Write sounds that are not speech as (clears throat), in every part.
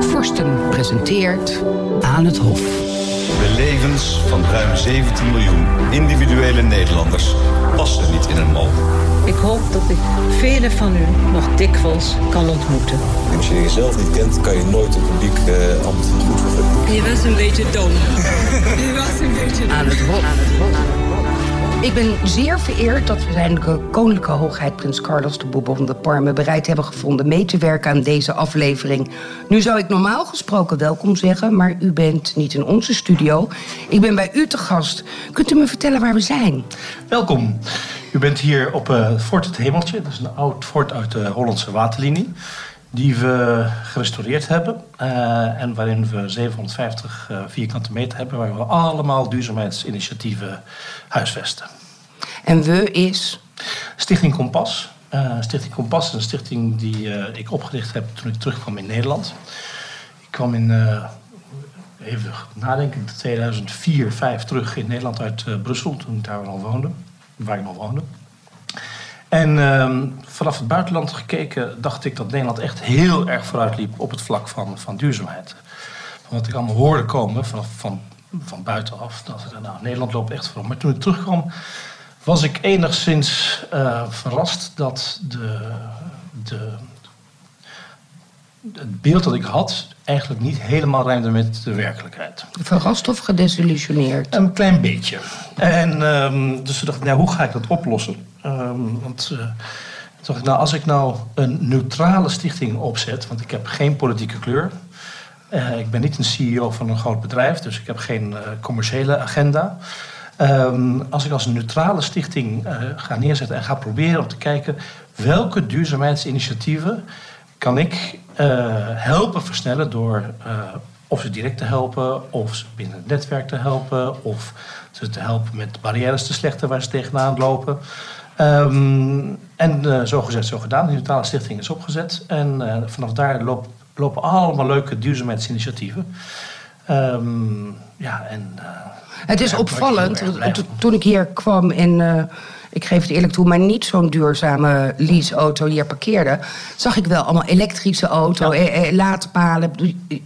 Forsten presenteert Aan het Hof. De levens van ruim 17 miljoen individuele Nederlanders passen niet in een mal. Ik hoop dat ik velen van u nog dikwijls kan ontmoeten. Als je jezelf niet kent, kan je nooit een publiek uh, ambt goed vervullen. Je was een beetje dom. (laughs) je was een beetje Aan het Hof. Aan het Hof. Ik ben zeer vereerd dat we zijn koninklijke hoogheid prins Carlos de Bourbon de Parme bereid hebben gevonden mee te werken aan deze aflevering. Nu zou ik normaal gesproken welkom zeggen, maar u bent niet in onze studio. Ik ben bij u te gast. Kunt u me vertellen waar we zijn? Welkom. U bent hier op uh, Fort het Hemeltje. Dat is een oud fort uit de Hollandse waterlinie. Die we gerestaureerd hebben. Uh, en waarin we 750 uh, vierkante meter hebben. Waar we allemaal duurzaamheidsinitiatieven huisvesten. En we is? Stichting Kompas. Uh, stichting Kompas is een stichting die ik opgericht heb toen ik terugkwam in Nederland. Ik kwam in, even nadenken, 2004, 2005 terug in Nederland uit Brussel. Toen ik daar al woonde. Waar ik nog woonde. En uh, vanaf het buitenland gekeken dacht ik dat Nederland echt heel erg vooruit liep op het vlak van, van duurzaamheid. Van wat ik allemaal hoorde komen vanaf, van, van buitenaf, dat nou, Nederland loopt echt voorop. Maar toen ik terugkwam, was ik enigszins uh, verrast dat de, de, het beeld dat ik had eigenlijk niet helemaal rijmde met de werkelijkheid. Verrast of gedesillusioneerd? Een klein beetje. En um, dus we dachten, nou, hoe ga ik dat oplossen? Um, want uh, dacht ik, nou, als ik nou een neutrale stichting opzet, want ik heb geen politieke kleur. Uh, ik ben niet een CEO van een groot bedrijf, dus ik heb geen uh, commerciële agenda. Um, als ik als een neutrale stichting ga neerzetten en ga proberen om te kijken welke duurzaamheidsinitiatieven kan ik helpen versnellen door of ze direct te helpen, of ze binnen het netwerk te helpen, of ze te helpen met barrières te slechten waar ze tegenaan lopen. Um, en uh, zo gezegd, zo gedaan. De Neutrale Stichting is opgezet. En uh, vanaf daar loop, lopen allemaal leuke duurzaamheidsinitiatieven. Um, ja, en, uh, het is opvallend. Toen ik hier kwam en ik geef het eerlijk toe, maar niet zo'n duurzame leaseauto hier parkeerde, zag ik wel allemaal elektrische auto, ja. eh, laadpalen.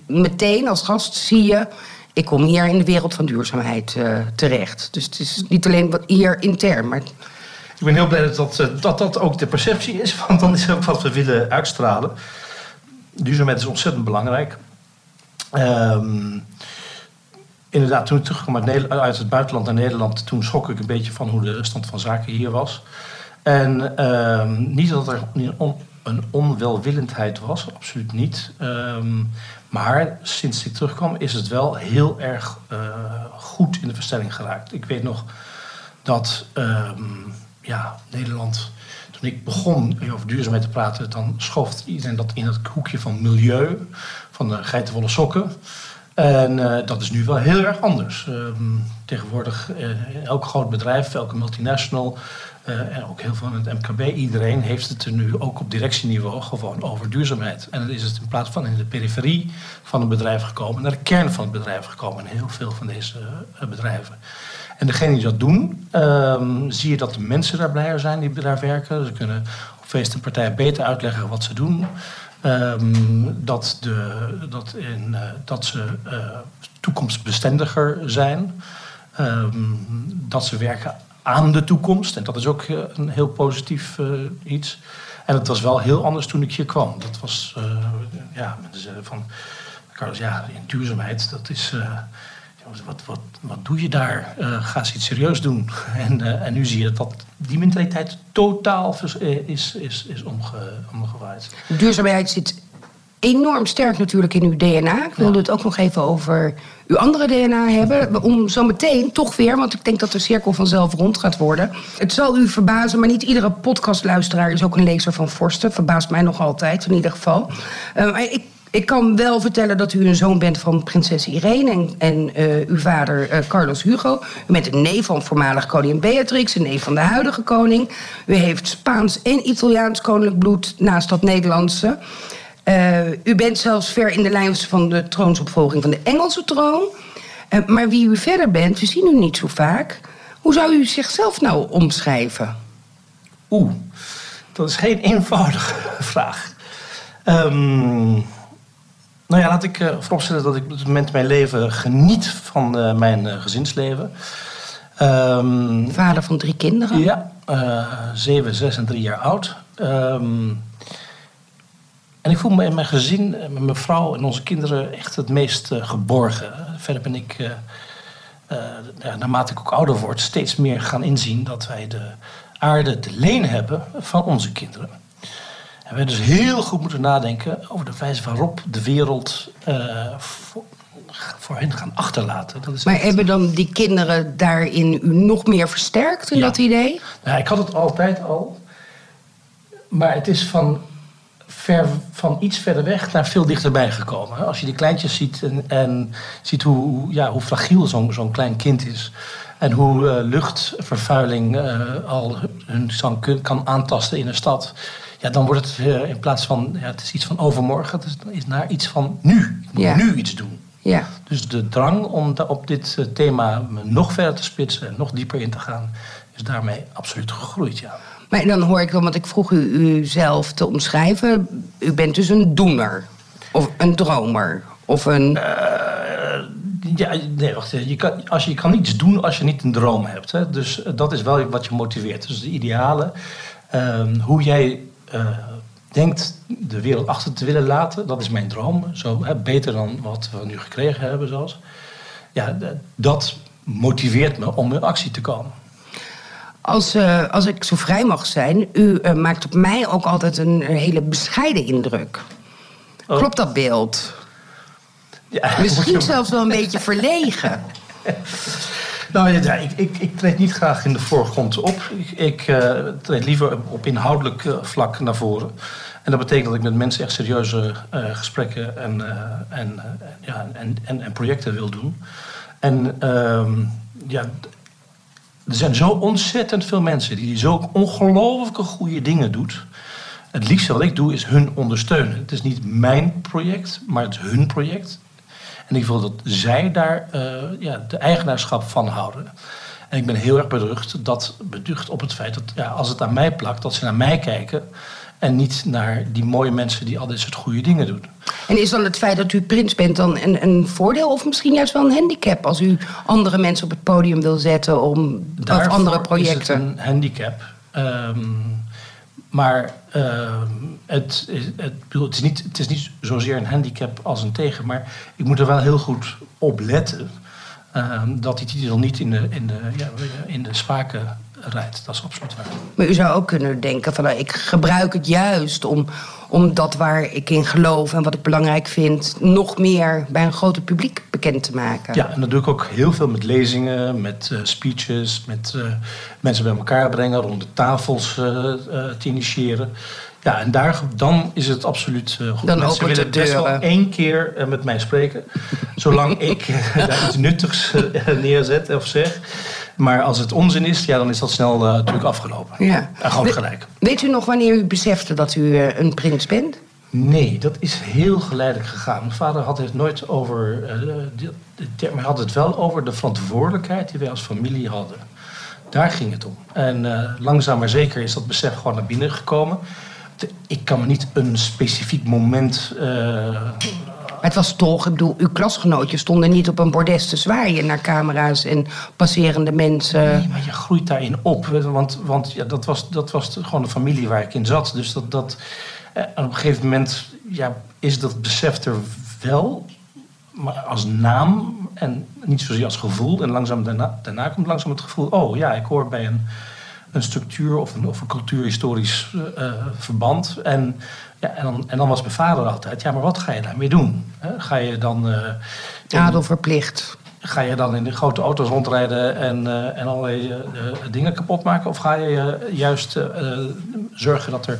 Meteen als gast zie je ik kom hier in de wereld van duurzaamheid uh, terecht. Dus het is niet alleen wat hier intern, maar. Ik ben heel blij dat dat, dat dat ook de perceptie is, (laughs) want dan is ook wat we willen uitstralen. Duurzaamheid is ontzettend belangrijk. Um, inderdaad, toen ik terugkwam uit, het buitenland naar Nederland, toen schrok ik een beetje van hoe de stand van zaken hier was. En um, niet dat er een onwelwillendheid was, absoluut niet. Um, maar sinds ik terugkwam is het wel heel erg uh, goed in de verstelling geraakt. Ik weet nog dat um, ja, Nederland, toen ik begon over duurzaamheid te praten, dan schoof iedereen dat in het hoekje van milieu, van de geitenwolle sokken. En uh, dat is nu wel heel erg anders. Um, tegenwoordig, uh, elk groot bedrijf, elke multinational, uh, en ook heel veel in het MKB, iedereen heeft het er nu ook op directieniveau gewoon over duurzaamheid. En dan is het in plaats van in de periferie van een bedrijf gekomen, naar de kern van het bedrijf gekomen in heel veel van deze bedrijven. En degenen die dat doen, um, zie je dat de mensen daar blijer zijn die daar werken. Ze kunnen op feest en partijen beter uitleggen wat ze doen. Um, dat, de, dat, in, uh, dat ze toekomstbestendiger zijn. Um, dat ze werken aan de toekomst. En dat is ook een heel positief iets. En het was wel heel anders toen ik hier kwam. Dat was, ja, mensen zeiden van, Carlos, ja, in duurzaamheid, dat is, wat, wat, wat doe je daar? ga eens iets serieus doen. (laughs) En, en nu zie je dat die mentaliteit totaal is, is, is omge, omgewaaid. Duurzaamheid zit enorm sterk natuurlijk in uw DNA. Ik wilde ja. het ook nog even over uw andere DNA hebben. Om zo meteen toch weer, want ik denk dat de cirkel vanzelf rond gaat worden. Het zal u verbazen, maar niet iedere podcastluisteraar is ook een lezer van Forsten. Verbaast mij nog altijd, in ieder geval. Uh, maar ik ik kan wel vertellen dat u een zoon bent van prinses Irene en, en uh, uw vader uh, Carlos Hugo. U bent een neef van voormalig koningin Beatrix, een neef van de huidige koning. U heeft Spaans en Italiaans koninklijk bloed naast dat Nederlandse. Uh, u bent zelfs ver in de lijn van de troonsopvolging van de Engelse troon. Maar wie u verder bent, we zien u niet zo vaak. Hoe zou u zichzelf nou omschrijven? Oeh, dat is geen eenvoudige (laughs) vraag. Um, Nou ja, laat ik uh, vooropstellen dat ik op dit moment mijn leven geniet van uh, mijn uh, gezinsleven. Um, Vader van drie kinderen? Ja, zeven, zes en drie jaar oud. Um, en ik voel me in mijn gezin, met mijn vrouw en onze kinderen echt het meest geborgen. Verder ben ik, naarmate ik ook ouder word, steeds meer gaan inzien dat wij de aarde te leen hebben van onze kinderen. En we dus heel goed moeten nadenken over de wijze waarop de wereld uh, voor, voor, hen gaan achterlaten. Dat is maar hebben dan die kinderen daarin u nog meer versterkt in dat idee? Nou, ik had het altijd al. Maar het is van, ver, van iets verder weg naar veel dichterbij gekomen. Als je die kleintjes ziet en, en ziet hoe, ja, hoe fragiel zo'n zo'n klein kind is. En hoe uh, luchtvervuiling uh, al hun kan, kan aantasten in een stad ja, dan wordt het uh, in plaats van, ja, het is iets van overmorgen, het is, is naar iets van nu. Ik moet nu iets doen. Ja. Dus de drang om op dit uh, thema nog verder te spitsen en nog dieper in te gaan, is daarmee absoluut gegroeid, ja. Maar dan hoor ik dan, want ik vroeg u, u zelf te omschrijven. U bent dus een doener. Of een dromer. Of een... Uh, ja, nee, wacht. Je kan, als je, je kan niets doen als je niet een droom hebt. Hè? Dus dat is wel wat je motiveert. Dus de idealen. Uh, hoe jij uh, denkt de wereld achter te willen laten. Dat is mijn droom. Zo, hè, beter dan wat we nu gekregen hebben zelfs. Ja, dat motiveert me om in actie te komen. Als, uh, als ik zo vrij mag zijn, u uh, maakt op mij ook altijd een, een hele bescheiden indruk. Oh. Klopt dat beeld? Ja, Misschien zelfs wel een beetje verlegen. (laughs) Nou ja, ik, ik, ik treed niet graag in de voorgrond op. Ik, uh, treed liever op inhoudelijk uh, vlak naar voren. En dat betekent dat ik met mensen echt serieuze uh, gesprekken en, en, ja, en, en, en, projecten wil doen. En ehm, ja, er zijn zo ontzettend veel mensen die zo ongelooflijke goede dingen doen. Het liefste wat ik doe is hun ondersteunen. Het is niet mijn project, maar het is hun project. En ik wil dat zij daar uh, ja, de eigenaarschap van houden. En ik ben heel erg beducht, dat, beducht op het feit dat ja, als het aan mij plakt, dat ze naar mij kijken. En niet naar die mooie mensen die al dit soort goede dingen doen. En is dan het feit dat u prins bent dan een, een voordeel of misschien juist wel een handicap als u andere mensen op het podium wil zetten om of andere projecten? Is het een handicap. Um, maar het, het, het, is niet, het is niet zozeer een handicap als een tegen. Maar ik moet er wel heel goed op letten uh, dat die titel niet in de, in de, ja, in de spaken rijdt. Dat is absoluut waar. Maar u zou ook kunnen denken van nou, ik gebruik het juist om, om dat waar ik in geloof en wat ik belangrijk vind, nog meer bij een groter publiek bekend te maken. Ja, en dat doe ik ook heel veel met lezingen, met uh, speeches, met uh, mensen bij elkaar brengen, rond de tafels uh, te initiëren. Ja, en daar, dan is het absoluut goed. Dan Mensen willen best wel één keer met mij spreken. zolang (laughs) ik daar iets nuttigs neerzet of zeg. Maar als het onzin is, ja, dan is dat snel uh, natuurlijk afgelopen. Ja. En gewoon gelijk. Weet u nog wanneer u besefte dat u uh, een prins bent? Nee, dat is heel geleidelijk gegaan. Mijn vader had het nooit over. Uh, maar had het wel over de verantwoordelijkheid die wij als familie hadden. Daar ging het om. En langzaam maar zeker is dat besef gewoon naar binnen gekomen. Ik kan me niet een specifiek moment het was toch, ik bedoel, uw klasgenootjes stonden niet op een bordes te zwaaien naar camera's en passerende mensen. Nee, maar je groeit daarin op. Want, want ja, dat, was, dat was gewoon de familie waar ik in zat. Dus dat, dat, eh, op een gegeven moment ja, is dat besef er wel, maar als naam en niet zozeer als gevoel. En langzaam daarna, daarna komt langzaam het gevoel, oh ja, ik hoor bij een een structuur of een, of een cultuurhistorisch uh, verband. En, ja, en, dan, en dan was mijn vader altijd, ja, maar wat ga je daarmee doen? Ga je dan... Uh, Adel verplicht. Ga je dan in de grote auto's rondrijden en, uh, en allerlei dingen kapot maken? Of ga je juist zorgen dat er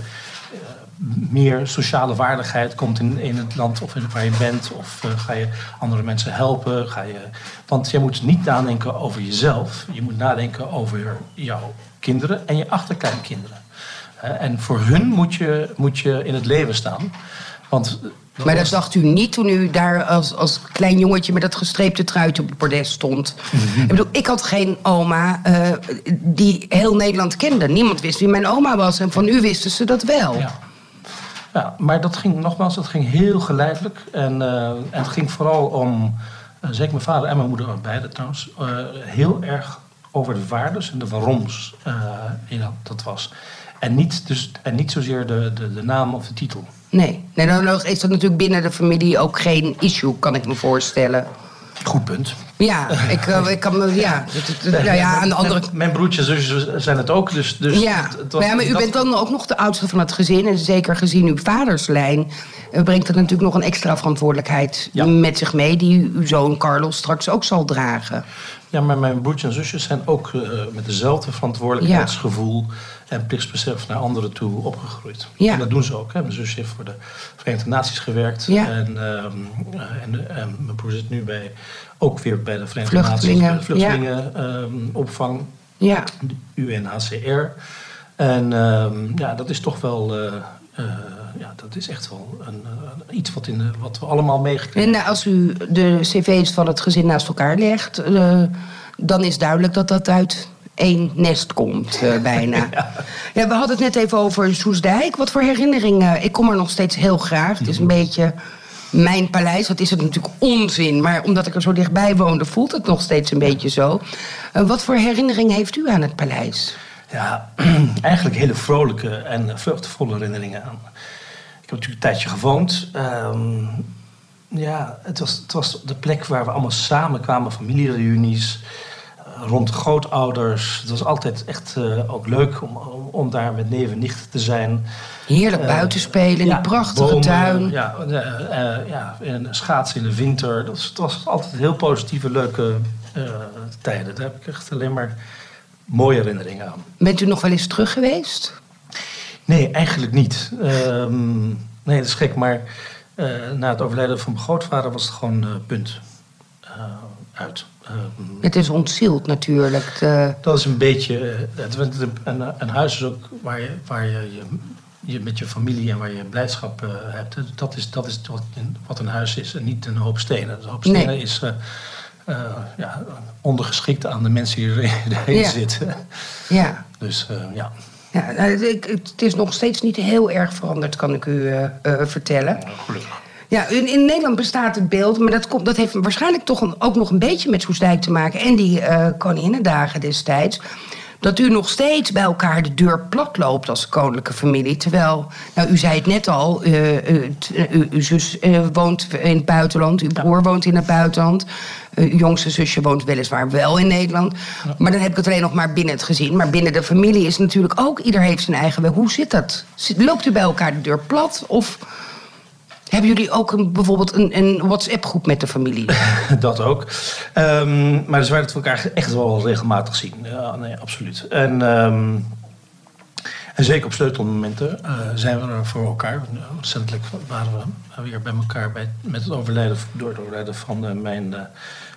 meer sociale waardigheid komt in, in het land of in, waar je bent? Of ga je andere mensen helpen? Ga je, want je moet niet nadenken over jezelf. Je moet nadenken over jouw kinderen en je achterkleinkinderen. En voor hun moet je, moet je in het leven staan. Want maar dat dacht u niet toen u daar als, als klein jongetje met dat gestreepte truitje op het bordes stond. Mhm. Ik bedoel, ik had geen oma uh, die heel Nederland kende. Niemand wist wie mijn oma was en van u wisten ze dat wel. Ja. Ja, maar dat ging nogmaals, dat ging heel geleidelijk. En, eh, en het ging vooral om, eh, zeker mijn vader en mijn moeder, beide trouwens, eh, heel erg over de waardes en de waaroms eh, in dat, dat was. En niet, dus, en niet zozeer de, de, de naam of de titel. Nee, nee dan is dat natuurlijk binnen de familie ook geen issue, kan ik me voorstellen. Goed punt. Ja, ik, eh, ik kan me. Ja, nou ja, aan de andere Mijn, broertjes en zusjes zijn het ook. Dus, dus Ja, het- het was- maar, ja, maar u dat- bent dan ook nog de oudste van het gezin. En zeker gezien uw vaderslijn eh, brengt het natuurlijk nog een extra verantwoordelijkheid Ja. met zich mee... die uw zoon Carlos straks ook zal dragen. Ja, maar mijn broertjes en zusjes zijn ook eh, met dezelfde verantwoordelijkheidsgevoel en plichtsbesef naar anderen toe opgegroeid. Ja. En dat doen ze ook. Hè. Mijn zusje heeft voor de Verenigde Naties gewerkt. Ja. En, ehm, eh, en, en mijn broer zit nu bij, ook weer bij de Verenigde Vluchtelingen, Naties. Vluchtelingenopvang, Ja, de UNHCR. En ehm, ja, dat is toch wel... eh, eh, ja, dat is echt wel een, eh, iets wat, in de, wat we allemaal meegekregen en eh, als u de cv's van het gezin naast elkaar legt... eh, dan is duidelijk dat dat uit één nest komt, eh, bijna. (laughs) ja. we hadden het net even over Soesdijk. Wat voor herinneringen? Ik kom er nog steeds heel graag. Het is een beetje mijn paleis. Dat is het natuurlijk onzin. Maar omdat ik er zo dichtbij woonde, voelt het nog steeds een beetje zo. Eh, wat voor herinnering heeft u aan het paleis? Ja, (clears throat) eigenlijk hele vrolijke en vreugdevolle herinneringen aan. Heb natuurlijk een tijdje gewoond. Ehm, ja, het was, het was de plek waar we allemaal samen kwamen, familiereunies, eh, rond de grootouders. Het was altijd echt eh, ook leuk om, om, om daar met neven en nichten te zijn. Heerlijk Eh, buiten spelen in ja, die prachtige bomen, tuin. Ja, ja, en schaatsen in de winter. Dat was, het was altijd heel positieve, leuke tijden. Daar heb ik echt alleen maar mooie herinneringen aan. Bent u nog wel eens terug geweest? Nee, eigenlijk niet. Ehm, nee, dat is gek, maar eh, na het overlijden van mijn grootvader was het gewoon eh, punt eh, uit. Ehm, Het is ontzield natuurlijk. De- dat is een beetje. het, een, een huis is ook waar je, waar je, je, je met je familie en waar je blijdschap hebt. Dat is, dat is wat, een- wat een huis is en niet een hoop stenen. Een hoop stenen Nee. is ja, ondergeschikt aan de mensen die erin, (laughs) Ja. zitten. ja. Dus ja. Ja, nou, ik- het is nog steeds niet heel erg veranderd, kan ik u eh, eh, vertellen. Gelukkig. Ja, in, in Nederland bestaat het beeld, maar dat, komt, dat heeft waarschijnlijk toch een- ook nog een beetje met Soestdijk te maken en die eh Koninginnedagen destijds. Dat u nog steeds bij elkaar de deur plat loopt als koninklijke familie. Terwijl, nou, u zei het net al, eh, uw, zus eh, woont in het buitenland, uw broer woont in het buitenland. uw jongste zusje woont weliswaar wel in Nederland. Maar dan heb ik het alleen nog maar binnen het gezin. Maar binnen de familie is natuurlijk ook, ieder heeft zijn eigen weg. Hoe zit dat? Loopt u bij elkaar de deur plat? Of hebben jullie ook een, bijvoorbeeld een, een WhatsApp-groep met de familie? (laughs) Dat ook. Ehm, maar dus wij dat elkaar echt wel regelmatig zien. Nee, absoluut. En, ehm, en zeker op sleutelmomenten eh, zijn we er voor elkaar. Recentelijk waren we weer bij elkaar bij, met het overlijden, door het overlijden van eh, mijn eh,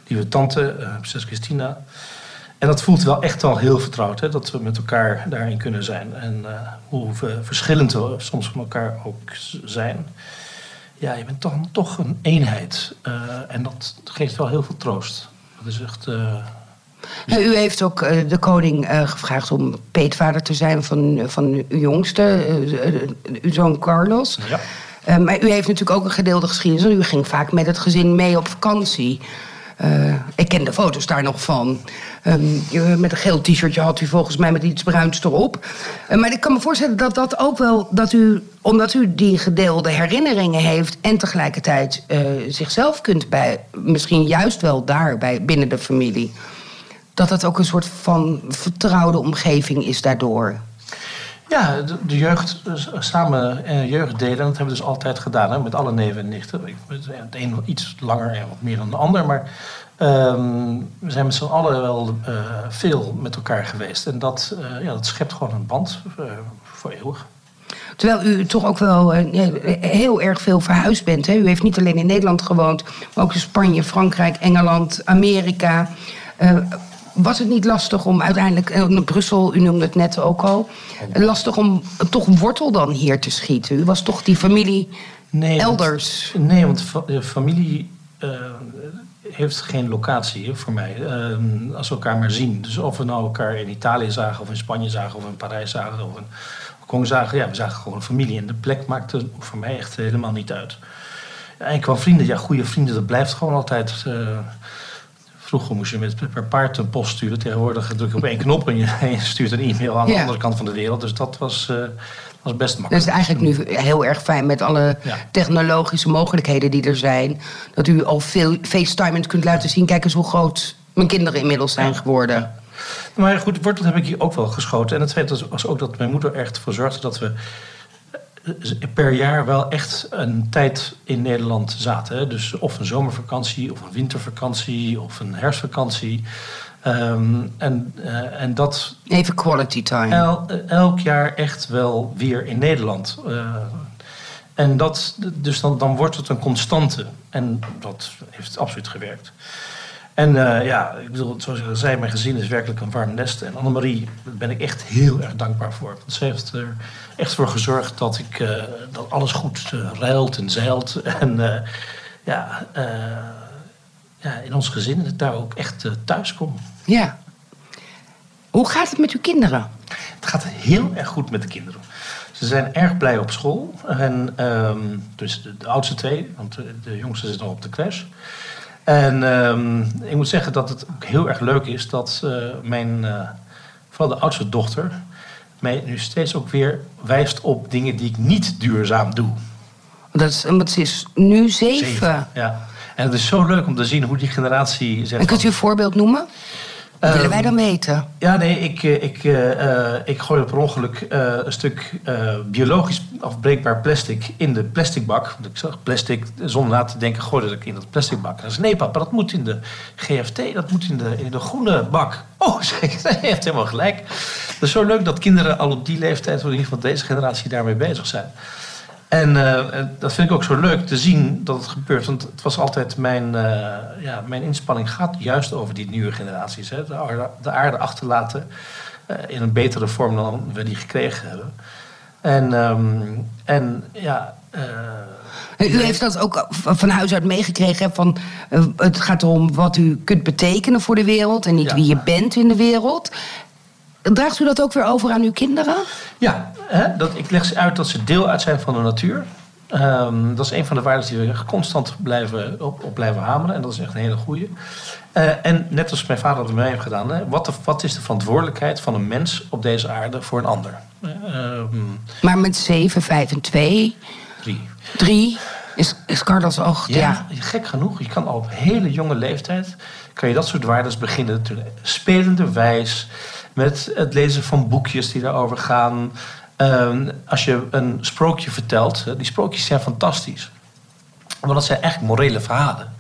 lieve tante, prinses Christina. En dat voelt wel echt al heel vertrouwd, hè, dat we met elkaar daarin kunnen zijn. En hoe verschillend we soms van elkaar ook zijn. Ja, je bent toch, toch een eenheid. Eh, en dat geeft wel heel veel troost. Dat is echt... eh, u heeft ook eh, de koning gevraagd om peetvader te zijn van, van uw jongste, uw zoon Carlos. ja. Maar u heeft natuurlijk ook een gedeelde geschiedenis. U ging vaak met het gezin mee op vakantie. Eh, ik ken de foto's daar nog van. Ehm, met een geel t-shirtje had u volgens mij met iets bruins erop. Eh, maar ik kan me voorstellen dat dat ook wel... Dat u, omdat u die gedeelde herinneringen heeft... en tegelijkertijd eh, zichzelf kunt bij... misschien juist wel daar bij, binnen de familie... dat dat ook een soort van vertrouwde omgeving is daardoor. Ja, de, jeugd, eh, samen eh, jeugd delen, dat hebben we dus altijd gedaan, hè, met alle neven en nichten. Het een iets langer en wat meer dan de ander, maar ehm, we zijn met z'n allen wel eh, veel met elkaar geweest. En dat, ja, dat schept gewoon een band voor eeuwig. Terwijl u toch ook wel heel erg veel verhuisd bent. Hè? U heeft niet alleen in Nederland gewoond, maar ook in Spanje, Frankrijk, Engeland, Amerika. Was het niet lastig om uiteindelijk, eh, Brussel, u noemde het net ook al, eh, lastig om toch wortel dan hier te schieten? U was toch die familie Nee, elders? Want, nee, want de familie eh, heeft geen locatie hè, voor mij. Eh, als we elkaar maar zien. Dus of we nou elkaar in Italië zagen, of in Spanje zagen, of in Parijs zagen, of in gewoon zagen, ja, we zagen gewoon een familie. En de plek maakte voor mij echt helemaal niet uit. En qua vrienden, ja, goede vrienden, dat blijft gewoon altijd. eh, vroeger moest je met per paard een post sturen. Tegenwoordig druk je op één knop (laughs) en je, stuurt een e-mail aan de Ja. andere kant van de wereld. Dus dat was, eh, was best Dat makkelijk. is eigenlijk nu heel erg fijn met alle Ja. technologische mogelijkheden die er zijn. Dat u al veel FaceTime kunt laten zien. Kijk eens hoe groot mijn kinderen inmiddels zijn Ja. geworden. Maar goed, wortel heb ik hier ook wel geschoten. En het tweede was ook dat mijn moeder er echt voor zorgde dat we per jaar wel echt een tijd in Nederland zaten. hè. Dus of een zomervakantie, of een wintervakantie, of een herfstvakantie. Ehm, en, eh, en dat Even quality time. el- elk jaar echt wel weer in Nederland. Eh, en dat, dus dan, dan wordt het een constante. En dat heeft absoluut gewerkt. En eh, ja, ik bedoel, zoals ik al zei, mijn gezin is werkelijk een warm nest. En Annemarie, daar ben ik echt heel erg dankbaar voor. Want ze heeft er echt voor gezorgd dat, ik, eh, dat alles goed eh, ruilt en zeilt. (laughs) En ja, ja, in ons gezin daar ook echt thuis kom. Ja. Hoe gaat het met uw kinderen? Het gaat heel erg goed met de kinderen. Ze zijn erg blij op school. En, ehm, dus de, de oudste twee, want de, de jongste zit nog op de crash. En ehm, ik moet zeggen dat het ook heel erg leuk is dat eh, mijn, eh, vooral de oudste dochter, mij nu steeds ook weer wijst op dingen die ik niet duurzaam doe. Dat is, want ze is nu zeven. Zeven, Ja. En het is zo leuk om te zien hoe die generatie zegt. En kunt u een voorbeeld noemen? Dat willen wij Ehm, dan weten. Ja, nee, ik, eh, ik, eh, ik gooi per ongeluk een stuk eh, biologisch afbreekbaar plastic in de plasticbak. Want ik zag plastic, zonder na te denken, gooi dat ik in dat plasticbak. En ze nee papa, dat moet in de GFT, dat moet in de, in de groene bak. Oh, (laughs) zeg hij heeft helemaal gelijk. Het is zo leuk dat kinderen al op die leeftijd, of in ieder geval deze generatie, daarmee bezig zijn. En eh, dat vind ik ook zo leuk te zien dat het gebeurt. Want het was altijd mijn, eh, ja, mijn inspanning gaat juist over die nieuwe generaties. Hè? De, aarde, de aarde achterlaten eh, in een betere vorm dan we die gekregen hebben. En, ehm, en ja. U heeft dat ook van huis uit meegekregen. Van, het gaat erom wat u kunt betekenen voor de wereld en niet Ja. wie je bent in de wereld. Draagt u dat ook weer over aan uw kinderen? Ja, hè, dat, ik leg ze uit dat ze deel uit zijn van de natuur. Ehm, dat is een van de waarden die we constant blijven, op, op blijven hameren. En dat is echt een hele goeie. Eh, en net als mijn vader dat met mij heeft gedaan. Hè, wat, de, wat is de verantwoordelijkheid van een mens op deze aarde voor een ander? Ehm, Maar met zeven, vijf en twee, drie. drie is, is Carlos acht. Ja. Ja, gek genoeg. Je kan al op hele jonge leeftijd... kan je dat soort waarden beginnen spelende wijs... met het lezen van boekjes die daarover gaan. Ehm, als je een sprookje vertelt... hè, die sprookjes zijn fantastisch. Want dat zijn eigenlijk morele verhalen.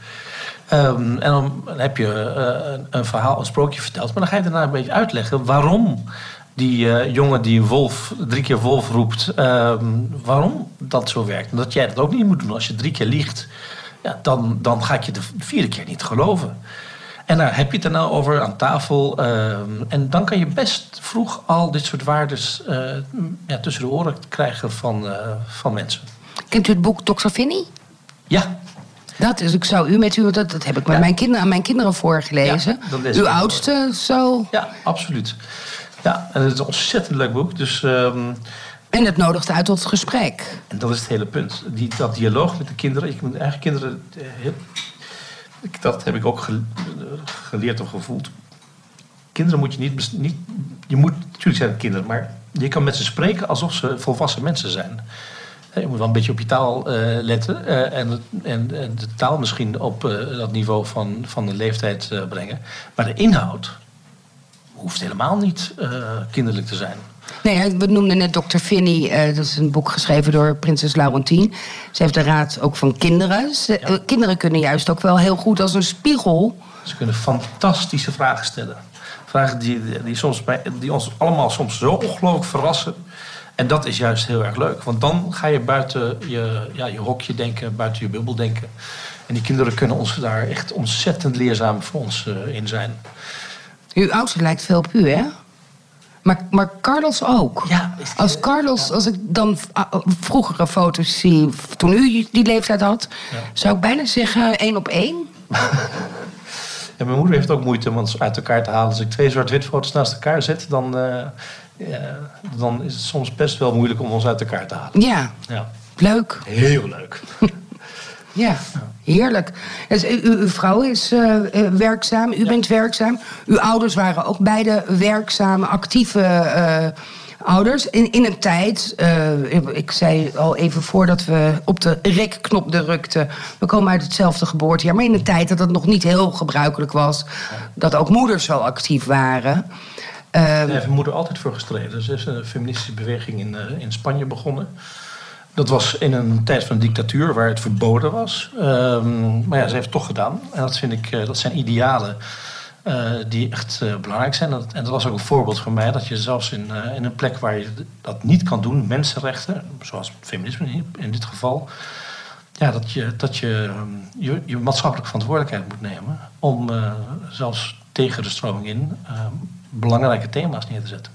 Ehm, en dan heb je eh, een, een verhaal, een sprookje verteld... maar dan ga je daarna een beetje uitleggen waarom... Die eh, jongen die wolf, drie keer wolf roept, ehm, waarom dat zo werkt. En dat jij dat ook niet moet doen. Als je drie keer liegt, ja, dan, dan ga ik je de vierde keer niet geloven. En daar heb je het er nou over aan tafel. ehm, en dan kan je best vroeg al dit soort waardes eh, ja, tussen de oren krijgen van, eh, van mensen. Kent u het boek Dr. Vinnie? Ja, Dat is, ik zou u met u, dat, dat heb ik met Ja. mijn kinderen, aan mijn kinderen voorgelezen. Ja, ik Uw oudste zo. ja, absoluut. Ja, en het is een ontzettend leuk boek. Dus, ehm, En het nodigt uit tot gesprek. en dat is het hele punt. Die, dat dialoog met de kinderen. Je moet eigen kinderen... eh, heel- ik- dat heb ik ook ge- geleerd of gevoeld. Kinderen moet je niet, niet... Je moet... Natuurlijk zijn kinderen, maar je kan met ze spreken alsof ze volwassen mensen zijn. Je moet wel een beetje op je taal eh, letten. eh, en, en, en de taal misschien op eh, dat niveau van, van de leeftijd brengen. Maar de inhoud hoeft helemaal niet kinderlijk te zijn. Nee, we noemden net Dr. Vinnie. eh, dat is een boek geschreven door prinses Laurentien. Ze heeft de raad ook van kinderen. Ze- eh, kinderen kunnen juist ook wel heel goed als een spiegel. Ze kunnen fantastische vragen stellen. Vragen die, die, soms bij, die ons allemaal soms zo ongelooflijk verrassen. En dat is juist heel erg leuk. Want dan ga je buiten je, ja, je hokje denken, buiten je bubbel denken. En die kinderen kunnen ons daar echt ontzettend leerzaam voor ons eh, in zijn. Uw oudste lijkt veel op u, hè? Maar, maar Carlos ook. Ja, Als Carlos, als ik dan vroegere foto's zie, toen u die leeftijd had, zou ik bijna zeggen één op één. (laughs) En mijn moeder heeft ook moeite om ons uit elkaar te halen. Als ik twee zwart-wit foto's naast elkaar zet, dan, eh, ja, dan is het soms best wel moeilijk om ons uit elkaar te halen. Ja, Ja, leuk. heel leuk. (laughs) Ja, heerlijk. Dus, u, uw, uw vrouw is eh, eh, werkzaam, u bent werkzaam. Uw ouders waren ook beide werkzame, actieve eh, ouders. In, in een tijd, eh, ik- zei al even voordat we op de rekknop drukten... we komen uit hetzelfde geboortejaar... maar in een tijd dat het nog niet heel gebruikelijk was... dat ook moeders zo actief waren... Eh, Daar heeft mijn moeder altijd voor gestreden. Ze is een feministische beweging in, eh, in Spanje begonnen. Dat was in een tijd van dictatuur waar het verboden was. Ehm, maar ja, ze heeft het toch gedaan. En dat vind ik, eh, dat zijn idealen eh, die echt eh, belangrijk zijn. En dat was ook een voorbeeld voor mij dat je zelfs in, in een plek waar je dat niet kan doen, mensenrechten, zoals feminisme in, dit geval, ja, dat je, dat je, ehm, je je maatschappelijke verantwoordelijkheid moet nemen om zelfs tegen de stroming in eh, belangrijke thema's neer te zetten.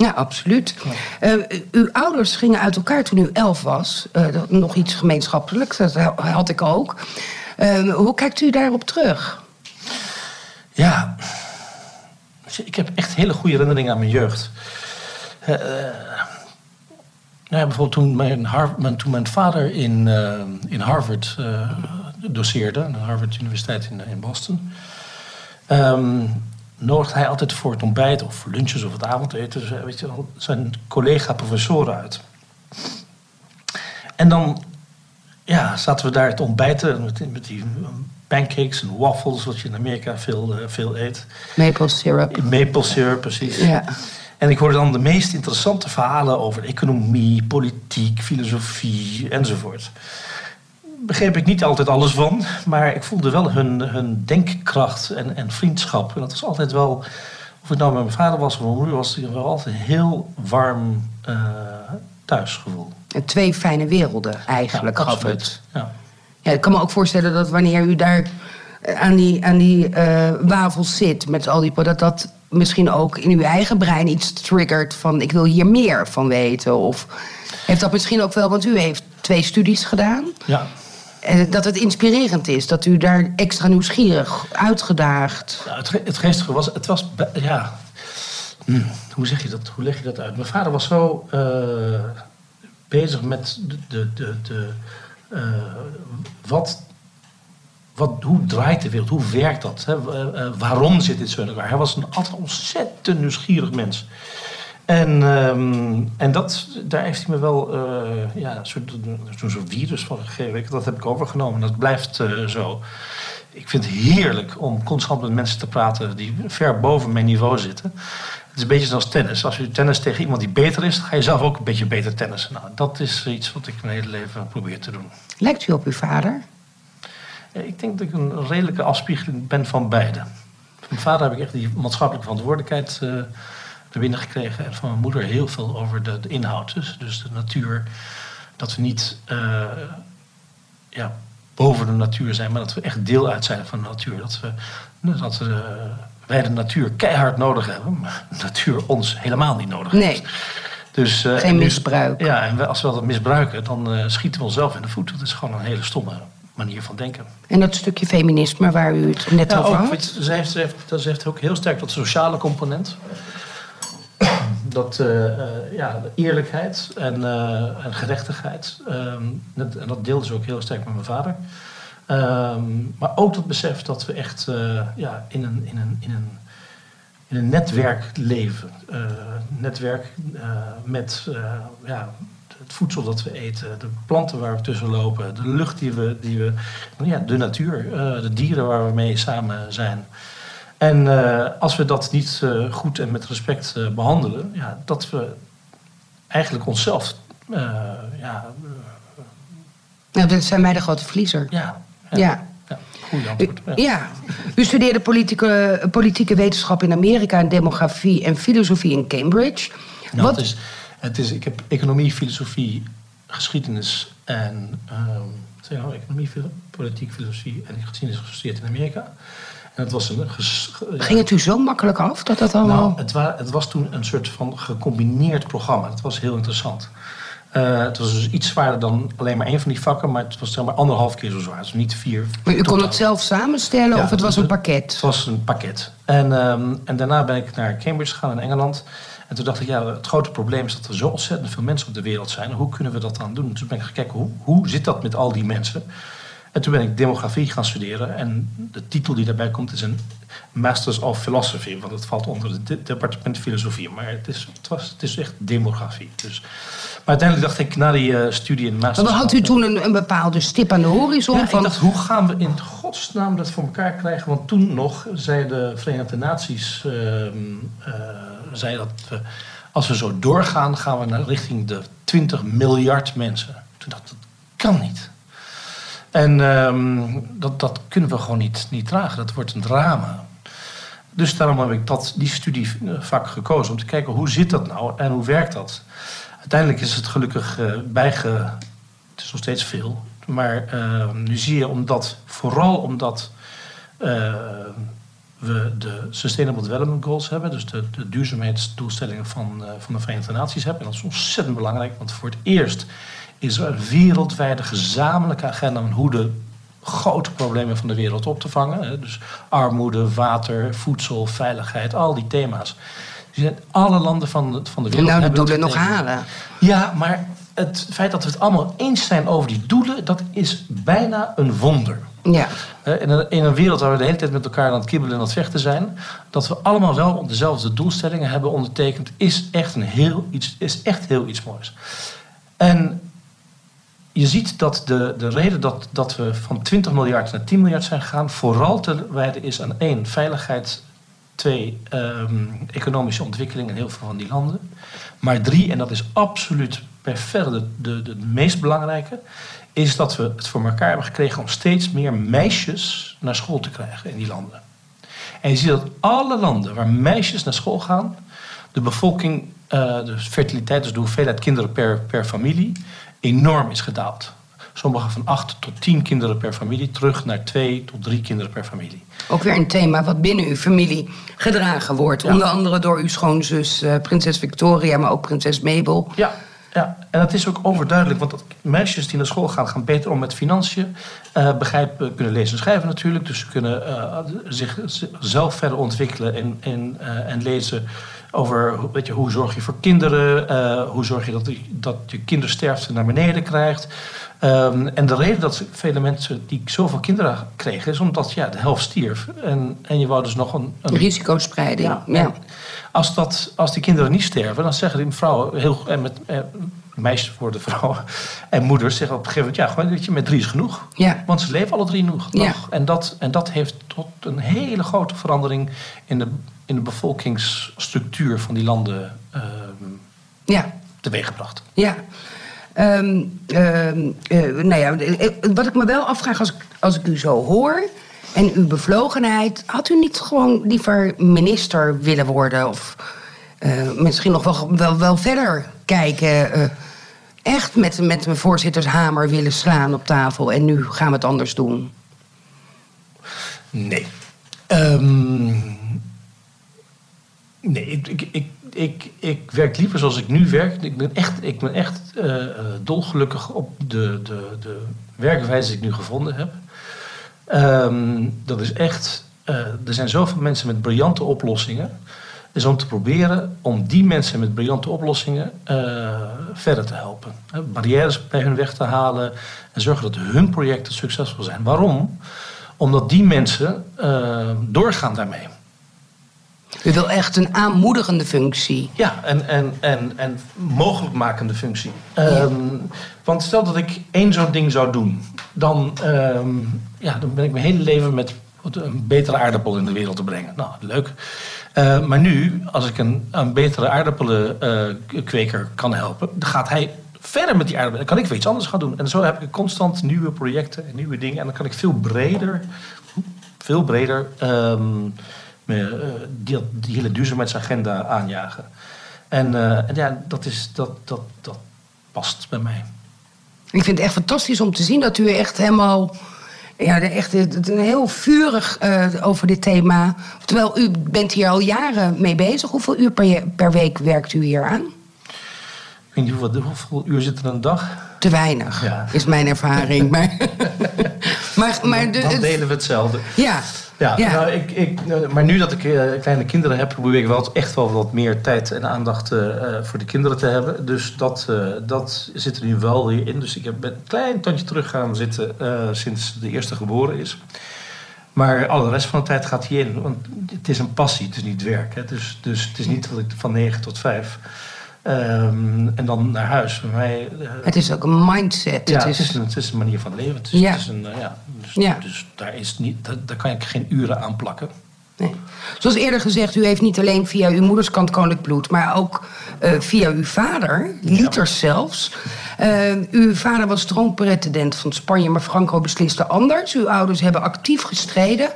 Ja, absoluut. Eh, uw ouders gingen uit elkaar toen u elf was. Dat- nog iets gemeenschappelijks, dat ha- had ik ook. Eh, hoe kijkt u daarop terug? Ja, ik heb echt hele goede herinneringen aan mijn jeugd. Nou ja, bijvoorbeeld toen mijn, toen mijn vader in, in Harvard doseerde, aan de Harvard Universiteit in, in Boston, ehm, nodigde hij altijd voor het ontbijt of voor lunches of het avondeten weet je, zijn collega-professoren uit. En dan ja, zaten we daar te ontbijten met, met die pancakes en waffles, wat je in Amerika veel, eh, veel eet. Maple syrup. Maple syrup, precies. Ja. En ik hoorde dan de meest interessante verhalen over economie, politiek, filosofie enzovoort. Begreep ik niet altijd alles van, maar ik voelde wel hun, hun denkkracht en, en vriendschap. En dat was altijd wel, of het nou met mijn vader was of mijn moeder, was het wel altijd een heel warm eh, thuisgevoel. En Twee fijne werelden eigenlijk Ja, gaf het. Ja. Ja, ik kan me ook voorstellen dat wanneer u daar eh, aan die, aan die eh, wafels zit met al die... dat dat misschien ook in uw eigen brein iets triggert van... ik wil hier meer van weten. Of heeft dat misschien ook wel, want u heeft twee studies gedaan... ja. Dat het inspirerend is, dat u daar extra nieuwsgierig, uitgedaagd. Ja, het, het geestige was, het was, ja, hm, hoe zeg je dat, hoe leg je dat uit? Mijn vader was zo eh, bezig met de, de, de, de eh, wat, wat, hoe draait de wereld, hoe werkt dat, hè? Eh, waarom zit dit zo in elkaar? Hij was een altijd ontzettend nieuwsgierig mens. En, ehm, en dat, daar heeft hij me wel eh, ja, een soort, zo'n soort virus van gegeven. Dat heb ik overgenomen. Dat blijft eh, zo. Ik vind het heerlijk om constant met mensen te praten die ver boven mijn niveau zitten. Het is een beetje zoals tennis. Als je tennis tegen iemand die beter is, dan ga je zelf ook een beetje beter tennissen. Nou, dat is iets wat ik mijn hele leven probeer te doen. Lijkt u op uw vader? Ja, Ik denk dat ik een redelijke afspiegeling ben van beide. Van mijn vader heb ik echt die maatschappelijke verantwoordelijkheid eh naar binnen gekregen. En van mijn moeder heel veel over de, de inhoud. Dus, dus de natuur. Dat we niet eh, ja, boven de natuur zijn, maar dat we echt deel uit zijn van de natuur. Dat, we, dat we, wij de natuur keihard nodig hebben, maar de natuur ons helemaal niet nodig Nee. heeft. Dus, eh, Geen misbruik. Ja, en als we dat misbruiken, dan eh, schieten we onszelf in de voet. Dat is gewoon een hele stomme manier van denken. En dat stukje feminisme waar u het net Ja, over ook, had? ze, heeft, ze, heeft, ze heeft ook heel sterk dat sociale component. Dat eh, eh, ja, eerlijkheid en, eh, en gerechtigheid. ehm, dat, en dat deelde ze ook heel sterk met mijn vader. Ehm, maar ook dat besef dat we echt ja, in, een, in, een, in, een, in een netwerk leven. Netwerk met ja, het voedsel dat we eten, de planten waar we tussen lopen, de lucht die we, die we ja, de natuur, de dieren waar we mee samen zijn. En eh, als we dat niet eh, goed en met respect eh, behandelen, ja, dat we eigenlijk onszelf, ja, Nou, dat zijn wij de grote verliezer. ja, Ja. ja, goede U, antwoord. Ja. ja. U studeerde politieke, politieke wetenschap in Amerika en demografie en filosofie in Cambridge. Nou, Wat, het is, het is, ik heb economie, filosofie, geschiedenis en zei je nou, economie, politiek, filosofie en geschiedenis gestudeerd in Amerika. Het was een ja, ging het u zo makkelijk af dat dat allemaal... Nou, het, wa- het was toen een soort van gecombineerd programma. Dat was heel interessant. Eh, het was dus iets zwaarder dan alleen maar één van die vakken, maar het was zeg maar anderhalf keer zo zwaar. Dus niet vier. maar u kon het zelf samenstellen Ja, of het was een het- pakket? Het was een pakket. En, ehm, en daarna ben ik naar Cambridge gegaan in Engeland. En toen dacht ik, ja, het grote probleem is dat er zo ontzettend veel mensen op de wereld zijn. Hoe kunnen we dat dan doen? Toen ben ik gaan kijken, hoe, hoe zit dat met al die mensen? En toen ben ik demografie gaan studeren. En de titel die daarbij komt is een Masters of Philosophy. Want het valt onder het de- departement filosofie. Maar het is, het was, het is echt demografie. Dus, maar uiteindelijk dacht ik, na die eh, studie in Masters... Maar had u toen een, een bepaalde stip aan de horizon? Ja, ik dacht, hoe gaan we in godsnaam dat voor elkaar krijgen? Want toen nog zei de Verenigde Naties ehm, eh, zei dat we, als we zo doorgaan, gaan we naar richting de 20 miljard mensen. Toen dacht ik, dat kan niet. En ehm, dat, dat kunnen we gewoon niet, niet dragen. Dat wordt een drama. Dus daarom heb ik dat, die studievak gekozen. Om te kijken hoe zit dat nou en hoe werkt dat. Uiteindelijk is het gelukkig eh, bijge... Het is nog steeds veel. Maar eh, nu zie je omdat, vooral omdat eh, we de Sustainable Development Goals hebben, dus de, duurzaamheidsdoelstellingen van, eh, van de Verenigde Naties hebben. En dat is ontzettend belangrijk, want voor het eerst is er een wereldwijde gezamenlijke agenda om hoe de grote problemen van de wereld op te vangen. Dus armoede, water, voedsel, veiligheid, al die thema's. Die zijn alle landen van de, van de wereld. nou, de doelen nog halen. Ja, maar het feit dat we het allemaal eens zijn over die doelen, dat is bijna een wonder. Ja. In een, in een wereld waar we de hele tijd met elkaar aan het kibbelen en aan het vechten zijn, dat we allemaal wel dezelfde doelstellingen hebben ondertekend, is echt, een heel iets, is echt heel iets moois. En je ziet dat de, de reden dat, dat we van 20 miljard naar 10 miljard zijn gegaan, vooral te wijten is aan één, veiligheid, twee, ehm, economische ontwikkeling in heel veel van die landen. Maar drie, en dat is absoluut per verre de, de, de meest belangrijke, is dat we het voor elkaar hebben gekregen om steeds meer meisjes naar school te krijgen in die landen. En je ziet dat alle landen waar meisjes naar school gaan, de bevolking, eh, de fertiliteit, dus de hoeveelheid kinderen per, per familie, enorm is gedaald. Sommige van 8 tot 10 kinderen per familie, terug naar 2 tot 3 kinderen per familie. Ook weer een thema wat binnen uw familie gedragen wordt. Ja. Onder andere door uw schoonzus eh, prinses Victoria, maar ook prinses Mabel. Ja, ja, en dat is ook overduidelijk. Want meisjes die naar school gaan, gaan beter om met financiën. eh, begrijpen, kunnen lezen en schrijven natuurlijk. Dus ze kunnen eh, zichzelf verder ontwikkelen en, en, eh, en lezen over weet je, hoe zorg je voor kinderen. eh, hoe zorg je dat, dat je kindersterfte naar beneden krijgt. Ehm, en de reden dat vele mensen die zoveel kinderen kregen... is omdat ja, de helft stierf. En, en je wou dus nog een, een Risicospreiding. Ja. en Als, dat, als die kinderen niet sterven, dan zeggen die vrouwen, heel, en met, eh, meisjes worden vrouwen en moeders, zeggen op een gegeven moment, ja, gewoon, weet je, met drie is genoeg. Ja. Want ze leven alle drie nog. Ja. En, dat, en dat heeft tot een hele grote verandering in de, in de bevolkingsstructuur van die landen ehm ja. teweeggebracht. Ja. Eh, nou ja, eh, wat ik me wel afvraag als ik, als ik u zo hoor en uw bevlogenheid, had u niet gewoon liever minister willen worden of eh, misschien nog wel, wel, wel verder kijken? Echt met, met een voorzittershamer willen slaan op tafel en nu gaan we het anders doen? Nee. Ehm, nee, ik, ik, ik, ik, ik werk liever zoals ik nu werk. Ik ben echt, ik ben echt eh, eh, dolgelukkig op de, de, de werkwijze die ik nu gevonden heb. Ehm, dat is echt. eh, er zijn zoveel mensen met briljante oplossingen. Dus om te proberen om die mensen met briljante oplossingen eh, verder te helpen. Barrières bij hun weg te halen en zorgen dat hun projecten succesvol zijn. Waarom? Omdat die mensen eh, doorgaan daarmee. U wil echt een aanmoedigende functie. Ja, en, en, en, en mogelijkmakende functie. Ehm, want stel dat ik één zo'n ding zou doen, dan, ehm, ja, dan ben ik mijn hele leven met een betere aardappel in de wereld te brengen. Nou, leuk. Eh, maar nu, als ik een, een betere aardappelenkweker kan helpen, dan gaat hij verder met die aardappelen. Dan kan ik weer iets anders gaan doen. En zo heb ik constant nieuwe projecten en nieuwe dingen. En dan kan ik veel breder, veel breder eh, die, die hele duurzaamheidsagenda aanjagen. En, eh, en ja, dat, is, dat, dat, dat past bij mij. Ik vind het echt fantastisch om te zien dat u echt helemaal. Ja, echt een heel vurig eh, over dit thema. Terwijl u bent hier al jaren mee bezig. Hoeveel uur per, per week werkt u hier aan? Ik weet niet hoeveel, hoeveel uur zit er een dag. Te weinig, Ja. is mijn ervaring. maar, (laughs) Maar, maar de- dan delen we hetzelfde. Ja. Ja, Ja. Nou, ik, ik, eh, maar nu dat ik eh, kleine kinderen heb, probeer ik wel echt wel wat meer tijd en aandacht eh, voor de kinderen te hebben. Dus dat, dat zit er nu wel weer in. Dus ik heb ben een klein tandje terug gaan zitten sinds de eerste geboren is. Maar alle rest van de tijd gaat hierin. Want het is een passie, het is niet werk. Hè. Dus, dus het is niet dat ik van 9 tot 5 ehm, en dan naar huis. Bij mij, Het is ook een mindset. ja, het het is, een, het is een manier van leven. Het is, Ja. het is een, ja, dus, Ja. dus daar, is niet, daar, daar kan ik geen uren aan plakken. nee. Zoals eerder gezegd, u heeft niet alleen via uw moederskant koninklijk bloed, maar ook eh, via uw vader, liters zelfs. Eh, uw vader was troonpretendent van Spanje, maar Franco besliste anders. Uw ouders hebben actief gestreden.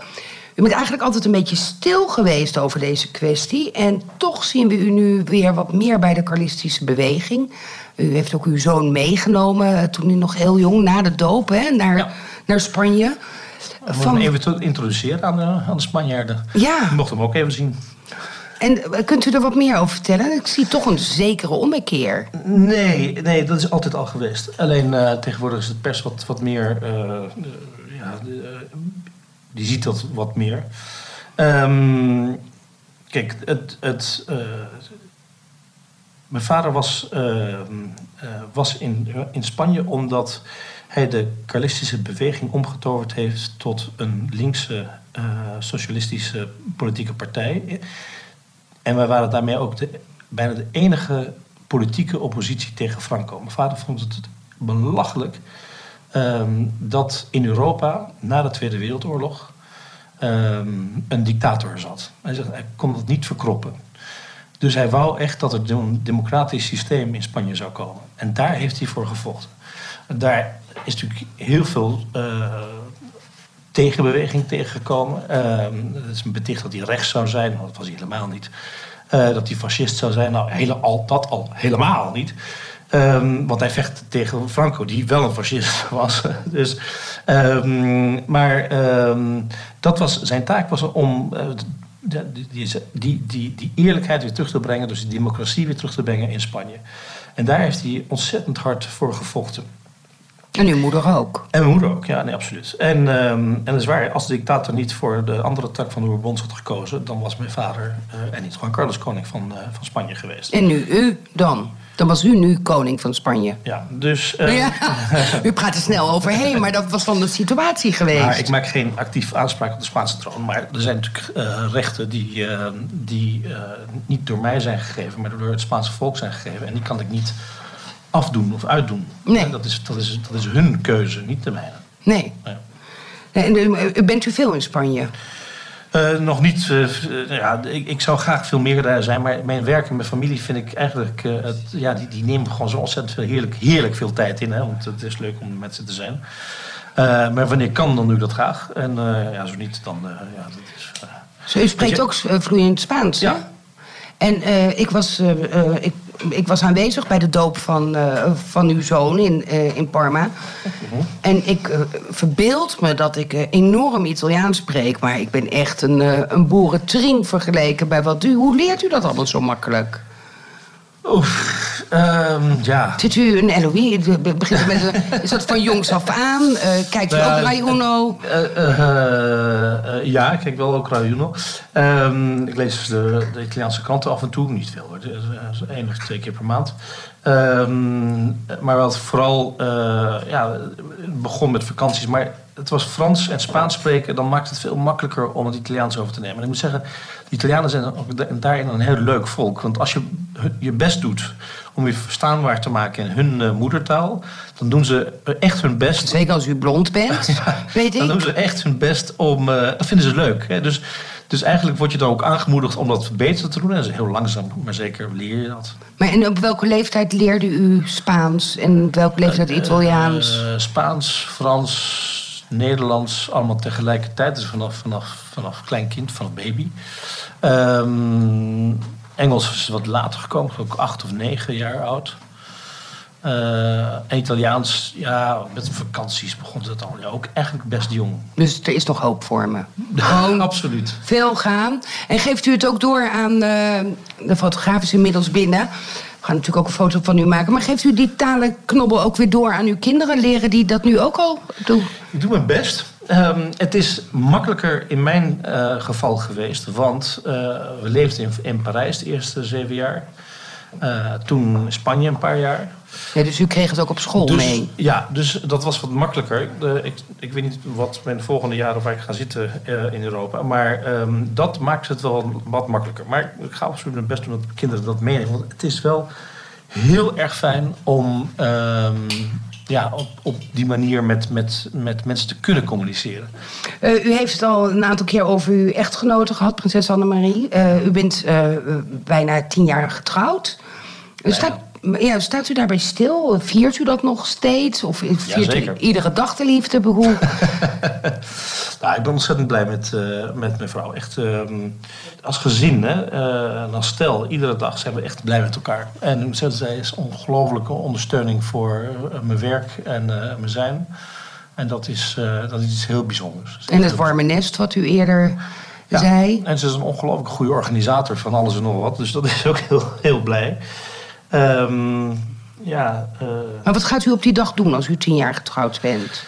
U bent eigenlijk altijd een beetje stil geweest over deze kwestie. En toch zien we u nu weer wat meer bij de Carlistische beweging. U heeft ook uw zoon meegenomen, eh, toen hij nog heel jong, na de doop, hè, naar, Ja. Naar Spanje. Om hem even te introduceren aan de, aan de Spanjaarden. Ja. Je mocht hem ook even zien. En eh, kunt u er wat meer over vertellen? Ik zie toch een zekere ommekeer. Nee, nee, dat is altijd al geweest. Alleen eh, tegenwoordig is de pers wat, wat meer... eh, ja, die ziet dat wat meer. Ehm, kijk, het... het mijn vader was, eh, eh, was in, in Spanje omdat hij de Carlistische beweging omgetoverd heeft tot een linkse eh, socialistische politieke partij. En wij waren daarmee ook de, bijna de enige politieke oppositie tegen Franco. Mijn vader vond het belachelijk ehm, dat in Europa na de Tweede Wereldoorlog ehm, een dictator zat. Hij, zegt, hij kon het niet verkroppen. Dus hij wou echt dat er een democratisch systeem in Spanje zou komen. En daar heeft hij voor gevochten. Daar is natuurlijk heel veel eh, tegenbeweging tegengekomen. Ehm het is beticht dat hij rechts zou zijn, maar dat was hij helemaal niet. Eh, dat hij fascist zou zijn, nou hele, al, dat al helemaal niet. Ehm, want hij vecht tegen Franco, die wel een fascist (laughs) was. dus, ehm, maar dat was, zijn taak was om eh, die, die, die, die eerlijkheid weer terug te brengen, dus die democratie weer terug te brengen in Spanje. En daar heeft hij ontzettend hard voor gevochten. En uw moeder ook. En mijn moeder ook, ja, nee, absoluut. En, ehm, en dat is waar, als de dictator niet voor de andere tak van de Bourbons had gekozen, dan was mijn vader eh, en niet Juan Carlos koning van, eh, van Spanje geweest. En nu u dan. Dan was u nu koning van Spanje. Ja, dus. eh, Ja, (laughs) u praat er snel overheen, maar dat was dan de situatie geweest. Maar ik maak geen actief aanspraak op de Spaanse troon. Maar er zijn natuurlijk eh, rechten die, eh, die niet door mij zijn gegeven, maar door het Spaanse volk zijn gegeven. En die kan ik niet afdoen of uitdoen. Nee. En Dat, is, dat, is, dat is hun keuze, niet de mijne. Nee. Ja. Nee, en, eh, bent u veel in Spanje? Eh, nog niet. eh, ja, ik, ik zou graag veel meer daar zijn. Maar mijn werk en mijn familie vind ik eigenlijk. het, ja, die, die nemen gewoon zo ontzettend veel heerlijk, heerlijk veel tijd in. Hè, want het is leuk om met ze te zijn. Maar wanneer kan, dan doe ik dat graag. En ja, zo niet, dan. ja, dat is, Zo, u spreekt je- ook vloeiend Spaans, hè? Ja. En eh, ik, was, ik, ik was aanwezig bij de doop van, eh, van uw zoon in, eh, in Parma. En ik eh, verbeeld me dat ik enorm Italiaans spreek... maar ik ben echt een, een boerentrien vergeleken bij wat u... Hoe leert u dat allemaal zo makkelijk? Oef, ehm, ja. Zit u een LOE? Be- Begint u met een, is dat van jongs af aan? Eh, kijkt u ook Rai Uno? Eh, eh, eh, ja, ik kijk wel ook Radio Uno. Ehm, ik lees de, de Italiaanse kranten af en toe. Niet veel hoor. Dus, één of twee keer per maand. Ehm, maar wat vooral... eh, ja, het begon met vakanties. Maar het was Frans en Spaans spreken. Dan maakt het veel makkelijker om het Italiaans over te nemen. En ik moet zeggen... De Italianen zijn ook daarin een heel leuk volk. Want als je je best doet om je verstaanbaar te maken in hun eh, moedertaal... dan doen ze echt hun best Zeker als u blond bent, (laughs) weet dan doen ik. ze echt hun best om. eh, dat vinden ze leuk. Hè? Dus, dus eigenlijk word je dan ook aangemoedigd om dat beter te doen. En dat is heel langzaam, maar zeker leer je dat. Maar en op welke leeftijd leerde u Spaans en op welke leeftijd Italiaans? Eh, Spaans, Frans, Nederlands, allemaal tegelijkertijd. Dus vanaf, vanaf, vanaf klein kind, vanaf baby. Ehm, Engels is wat later gekomen, ook acht of negen jaar oud. Eh, en Italiaans, ja, met vakanties begon dat al. Ja, ook eigenlijk best jong. Dus er is nog hoop voor me. Gewoon (laughs) Absoluut. veel gaan. En geeft u het ook door aan eh, de fotograaf is inmiddels binnen. We gaan natuurlijk ook een foto van u maken. Maar geeft u die talenknobbel ook weer door aan uw kinderen? Leren die dat nu ook al doen? Ik doe mijn best. Ehm, het is makkelijker in mijn eh, geval geweest, want eh, we leefden in, in Parijs de eerste zeven jaar. Eh, toen Spanje een paar jaar. Ja, dus u kreeg het ook op school Dus, mee. Ja, dus dat was wat makkelijker. De, ik, ik weet niet wat mijn volgende jaren waar ik ga zitten eh, in Europa. Maar ehm, dat maakt het wel wat makkelijker. Maar ik ga absoluut mijn best doen dat kinderen dat meenemen. Want het is wel heel erg fijn om ehm, ja, op, op die manier met, met, met mensen te kunnen communiceren. Eh, u heeft het al een aantal keer over uw echtgenote gehad, prinses Annemarie. Eh u bent bijna tien jaar getrouwd. U Staat, ja, staat u daarbij stil? Viert u dat nog steeds? Of viert u iedere dag de liefde? Hoe? (laughs) Nou, ik ben ontzettend blij met, eh, met mijn vrouw. Echt, ehm, als gezin hè, eh, en als stel, iedere dag zijn we echt blij met elkaar. En zij is ongelooflijke ondersteuning voor eh, mijn werk en mijn zijn. En dat is, dat is iets heel bijzonders. en het warme nest, wat u eerder Ja. zei. En ze is een ongelooflijk goede organisator van alles en nog wat. Dus dat is ook heel, heel blij. Ehm, ja, eh, Maar wat gaat u op die dag doen als u tien jaar getrouwd bent?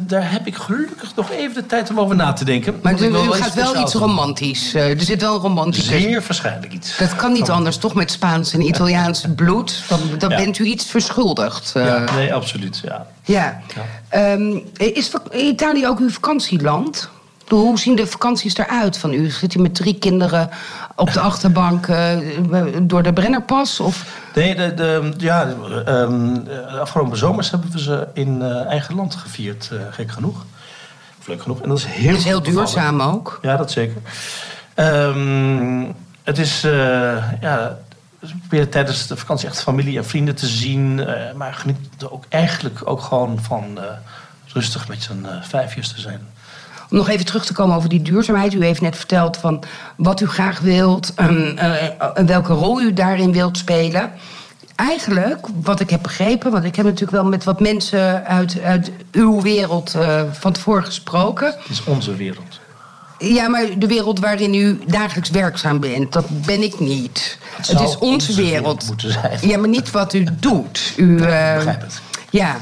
daar heb ik gelukkig nog even de tijd om over na te denken. Maar u, gaat wel iets romantisch. eh, er zit wel een romantisch. Zeer waarschijnlijk iets. Dat kan niet anders, toch? Met Spaans en Italiaans bloed. Dan, dan Ja. bent u iets verschuldigd. eh. Ja, nee, absoluut. Ja. Ja. Ehm, is Italië ook uw vakantieland? Hoe zien de vakanties eruit van u? Zit u met drie kinderen op de achterbank door de Brennerpas? Of... Nee, de, de, ja, de afgelopen zomers hebben we ze in eh, eigen land gevierd, eh, gek genoeg. Of leuk genoeg. En dat is heel, Dat is heel duurzaam ook. Ja, dat zeker. Ehm, het is, eh, ja, we proberen tijdens de vakantie echt familie en vrienden te zien. maar geniet er ook eigenlijk ook gewoon van rustig met z'n eh, vijfjes te zijn. Om nog even terug te komen over die duurzaamheid. U heeft net verteld van wat u graag wilt, en, eh, en welke rol u daarin wilt spelen. Eigenlijk, wat ik heb begrepen, want ik heb natuurlijk wel met wat mensen uit, uit uw wereld eh, van tevoren gesproken. Het is onze wereld. Ja, maar de wereld waarin u dagelijks werkzaam bent, dat ben ik niet. Het, zou is onze onze wereld. wereld moeten zijn. Ja, maar niet wat u doet. U, eh, begrijp het. Ja,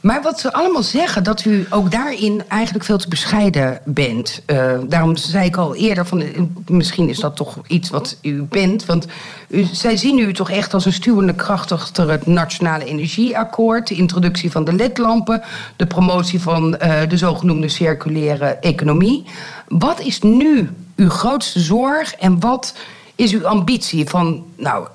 maar wat ze allemaal zeggen, dat u ook daarin eigenlijk veel te bescheiden bent. Eh, daarom zei ik al eerder, van, eh, misschien is dat toch iets wat u bent. Want u, zij zien u toch echt als een stuwende kracht achter het Nationale Energieakkoord... de introductie van de ledlampen, de promotie van eh, de zogenoemde circulaire economie. Wat is nu uw grootste zorg en wat is uw ambitie van... nou,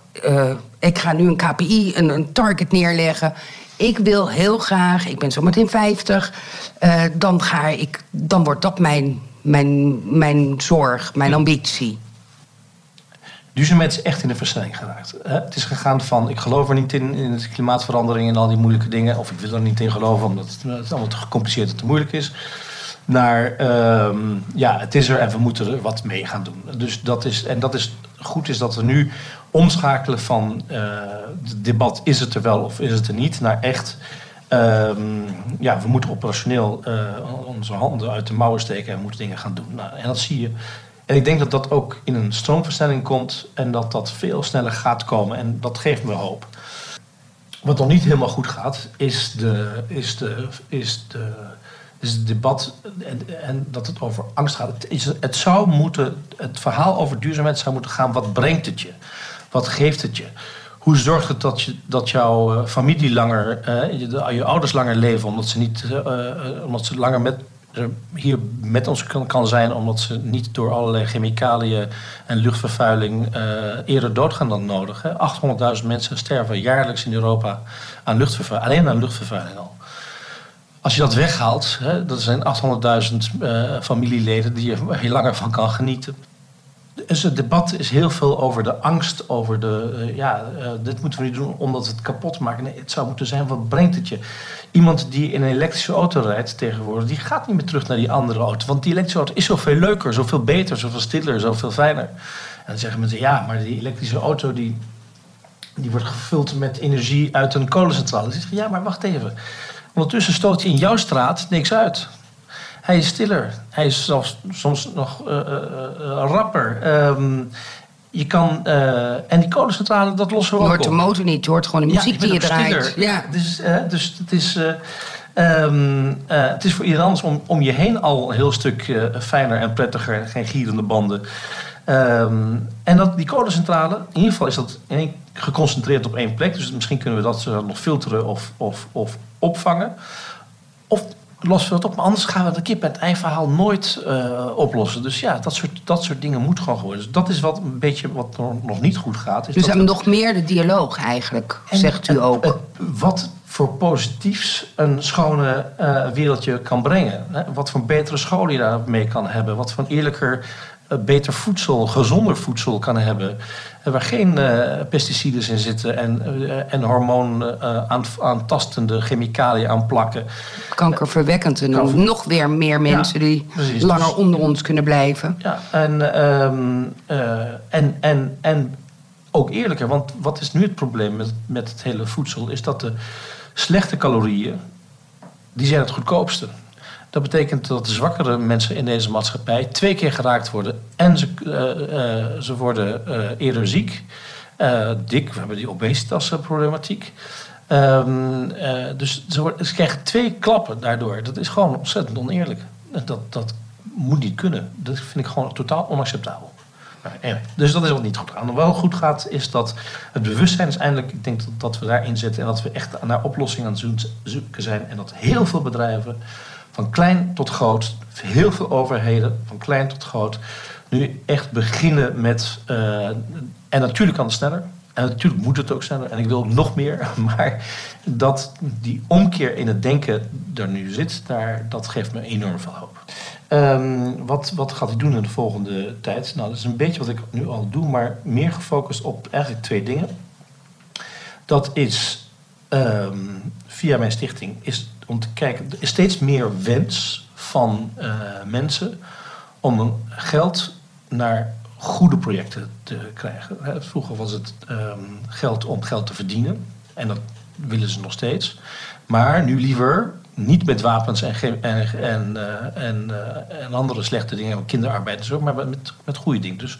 ik ga nu een KPI, een, een target neerleggen... Ik wil heel graag, ik ben zometeen 50, eh, dan, ga ik, dan wordt dat mijn, mijn, mijn zorg, mijn ambitie. Duurzaamheid is echt in de versnelling geraakt. Het is gegaan van ik geloof er niet in, in de klimaatverandering en al die moeilijke dingen. Of ik wil er niet in geloven omdat het, allemaal te gecompliceerd en te moeilijk is. Naar ehm, ja, het is er en we moeten er wat mee gaan doen. Dus dat is, en dat is goed is dat we nu omschakelen van eh, het debat is het er wel of is het er niet. Naar echt ehm, ja, we moeten operationeel eh, onze handen uit de mouwen steken en moeten dingen gaan doen. Nou, en dat zie je. En ik denk dat dat ook in een stroomversnelling komt en dat dat veel sneller gaat komen. En dat geeft me hoop. Wat nog niet helemaal goed gaat, is, de, is, de, is, de, is het debat en, en dat het over angst gaat. Het, is, het zou moeten, het verhaal over duurzaamheid zou moeten gaan. Wat brengt het je? Wat geeft het je? Hoe zorgt het dat, je, dat jouw eh, familie langer, eh, je, je ouders langer leven, omdat ze, niet, eh, omdat ze langer met, hier met ons kan, zijn, omdat ze niet door allerlei chemicaliën en luchtvervuiling eh, eerder doodgaan dan nodig. hè? 800.000 mensen sterven jaarlijks in Europa aan luchtvervuiling, alleen aan luchtvervuiling al. Als je dat weghaalt, hè, dat zijn 800.000 eh, familieleden die je je langer van kan genieten. Dus het debat is heel veel over de angst, over de, eh, ja, eh, dit moeten we niet doen omdat we het kapot maken. Nee, het zou moeten zijn, wat brengt het je? Iemand die in een elektrische auto rijdt tegenwoordig, die gaat niet meer terug naar die andere auto. Want die elektrische auto is zoveel leuker, zoveel beter, zoveel stiller, zoveel fijner. En dan zeggen mensen, ja, maar die elektrische auto die, die wordt gevuld met energie uit een kolencentrale. Dan zeg je, ja, maar wacht even. Ondertussen stoot hij in jouw straat niks uit. Hij is stiller. Hij is zelfs soms nog eh, rapper. Ehm, je kan, en die kolencentrale, dat lossen we Je ook hoort de motor niet, je hoort gewoon de muziek die je draait. stiller. Ja. Dus, eh, dus het is... eh, Ehm, eh, het is voor iedereen om, om je heen al een heel stuk fijner en prettiger. Geen gierende banden. Ehm, en dat, die kolencentrale, in ieder geval is dat in één- geconcentreerd op één plek. Dus misschien kunnen we dat nog filteren of, of, of opvangen. Of lossen we het op. Maar anders gaan we de kip het ei verhaal nooit eh, oplossen. Dus ja, dat soort, dat soort dingen moet gewoon gebeuren. Dus dat is wat een beetje wat nog niet goed gaat. Is Dus dat nog meer de dialoog eigenlijk, en- zegt u en- ook. en wat voor positiefs een schone eh, wereldje kan brengen. Hè? Wat voor betere scholen je daarmee kan hebben. Wat voor een eerlijker, beter voedsel, gezonder voedsel kan hebben. Eh, waar geen eh, pesticiden in zitten en, eh, en hormoon eh, aan, chemicaliën aan plakken. Kankerverwekkend. En nog weer meer mensen die precies. langer Dus- onder ons kunnen blijven. Ja, en, ehm, eh, en, en, en ook eerlijker. Want wat is nu het probleem met, met het hele voedsel? Is dat de slechte calorieën, die zijn het goedkoopste. Dat betekent dat de zwakkere mensen in deze maatschappij twee keer geraakt worden. En ze, eh, eh, ze worden eh, eerder ziek, dik. We hebben die obesitasproblematiek. Eh, dus ze, worden, ze krijgen twee klappen daardoor. Dat is gewoon ontzettend oneerlijk. Dat, dat moet niet kunnen. Dat vind ik gewoon totaal onacceptabel. Anyway, dus dat is wat niet goed gaat. Wat wel goed gaat, is dat het bewustzijn is eindelijk... Ik denk dat, dat we daarin zitten en dat we echt naar oplossingen aan het zoeken zijn. En dat heel veel bedrijven, van klein tot groot... heel veel overheden, van klein tot groot... nu echt beginnen met... eh, en natuurlijk kan het sneller. En natuurlijk moet het ook sneller. En ik wil nog meer. (laughs) Maar dat die omkeer in het denken er nu zit... Daar, dat geeft me enorm veel hoop. Ehm, wat, wat gaat hij doen in de volgende tijd? Nou, dat is een beetje wat ik nu al doe, maar meer gefocust op eigenlijk twee dingen. Dat is ehm, via mijn stichting is om te kijken, er is steeds meer wens van eh, mensen om geld naar goede projecten te krijgen. Vroeger was het ehm, geld om geld te verdienen en dat willen ze nog steeds. Maar nu liever niet met wapens en, en, en, eh, en, eh, en andere slechte dingen, kinderarbeid en zo, maar met, met goede dingen. Dus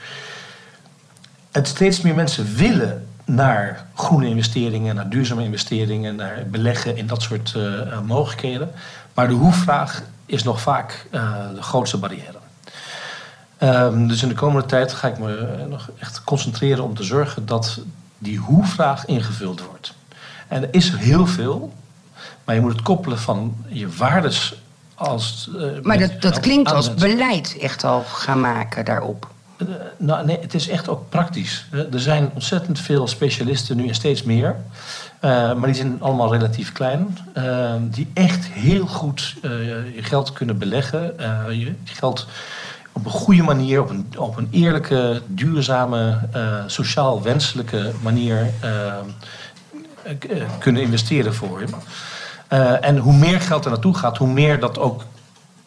het steeds meer mensen willen naar groene investeringen, naar duurzame investeringen, naar beleggen in dat soort eh, eh, mogelijkheden. Maar de hoe-vraag is nog vaak eh, de grootste barrière. Ehm, dus in de komende tijd ga ik me nog echt concentreren om te zorgen dat die hoe-vraag ingevuld wordt. En er is heel veel, maar je moet het koppelen van je waardes als. eh, Maar dat, dat klinkt als beleid echt al gaan maken daarop. Eh, nou, nee, het is echt ook praktisch. Eh, Er zijn ontzettend veel specialisten nu en steeds meer. Eh, maar die zijn allemaal relatief klein. die echt heel goed je geld kunnen beleggen. je geld op een goede manier, op een, op een eerlijke, duurzame, sociaal wenselijke manier kunnen investeren voor je. En hoe meer geld er naartoe gaat, hoe meer dat ook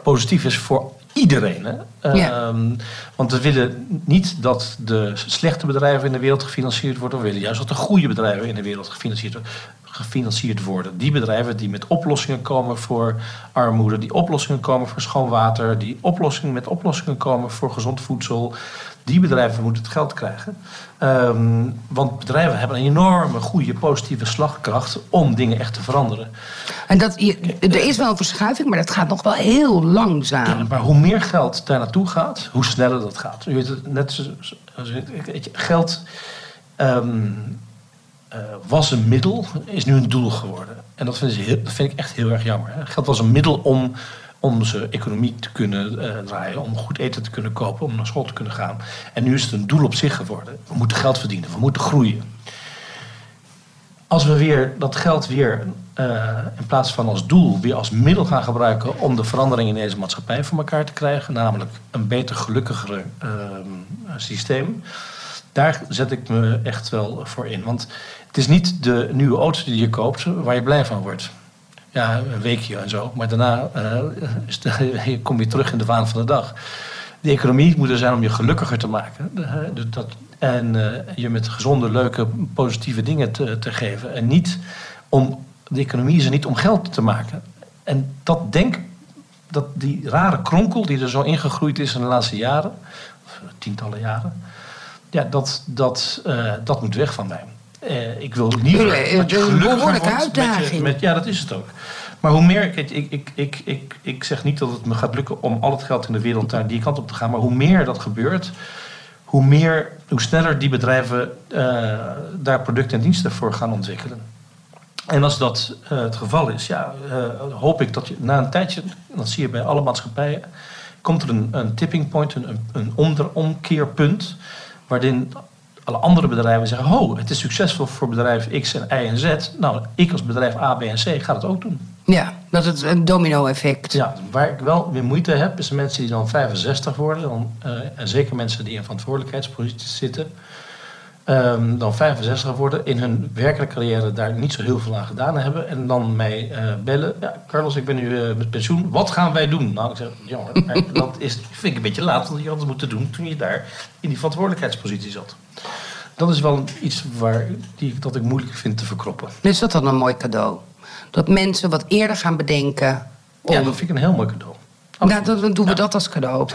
positief is voor iedereen. Hè? Ja. Ehm, want we willen niet dat de slechte bedrijven in de wereld gefinancierd worden. We willen juist dat de goede bedrijven in de wereld gefinancierd, gefinancierd worden. Die bedrijven die met oplossingen komen voor armoede, die oplossingen komen voor schoon water, die oplossingen met oplossingen komen voor gezond voedsel. Die bedrijven moeten het geld krijgen. Ehm, want bedrijven hebben een enorme goede positieve slagkracht om dingen echt te veranderen. En dat, je- er is wel een verschuiving, maar dat gaat nog wel heel langzaam. Ja, maar hoe meer geld daar naartoe gaat, hoe sneller dat gaat. U weet het, net zoals geld ehm, eh, was een middel, is nu een doel geworden. En dat vind, ik dat vind ik echt heel erg jammer. Hè. Geld was een middel om onze economie te kunnen eh, draaien, om goed eten te kunnen kopen, om naar school te kunnen gaan. En nu is het een doel op zich geworden. We moeten geld verdienen, we moeten groeien. Als we weer dat geld weer eh, in plaats van als doel, weer als middel gaan gebruiken om de verandering in deze maatschappij voor elkaar te krijgen, namelijk een beter, gelukkigere ehm, systeem, daar zet ik me echt wel voor in. Want het is niet de nieuwe auto die je koopt waar je blij van wordt. Ja, een weekje en zo, maar daarna eh, (laughs) kom je terug in de waan van de dag. De economie moet er zijn om je gelukkiger te maken. Dat, en eh, je met gezonde, leuke, positieve dingen te, te geven. En niet om, de economie is er niet om geld te maken. En dat denk, dat die rare kronkel die er zo ingegroeid is in de laatste jaren, of tientallen jaren, ja, dat, dat, eh, dat moet weg van mij. Eh, ik wil liever Nee, dat je een behoorlijke wordt met je- uitdaging. met- ja, dat is het ook. Maar hoe meer, ik, ik, ik, ik, ik zeg niet dat het me gaat lukken om al het geld in de wereld naar die kant op te gaan. Maar hoe meer dat gebeurt, hoe, meer, hoe sneller die bedrijven eh, daar producten en diensten voor gaan ontwikkelen. En als dat eh, het geval is, ja, eh, hoop ik dat je na een tijdje, dat zie je bij alle maatschappijen, komt er een, een tipping point, een, een, omkeerpunt, waarin alle andere bedrijven zeggen, ho, het is succesvol voor bedrijf X en Y en Z. Nou, ik als bedrijf A, B en C ga het ook doen. Ja, dat het een domino-effect. Ja, waar ik wel weer moeite heb, is de mensen die dan 65 worden, dan, eh, en zeker mensen die in verantwoordelijkheidsposities zitten, ehm, dan 65 worden, in hun werkelijke carrière daar niet zo heel veel aan gedaan hebben, en dan mij eh, bellen, ja, Carlos, ik ben nu eh, met pensioen, wat gaan wij doen? Nou, ik zeg, jongen, maar (laughs) dat is, vind ik een beetje laat, want je had het moeten doen toen je daar in die verantwoordelijkheidspositie zat. Dat is wel iets waar, die, dat ik moeilijk vind te verkroppen. Is dat dan een mooi cadeau? Dat mensen wat eerder gaan bedenken. Om... Ja, dat vind ik een heel mooi cadeau. Nou, dan doen we dat als cadeau. (laughs)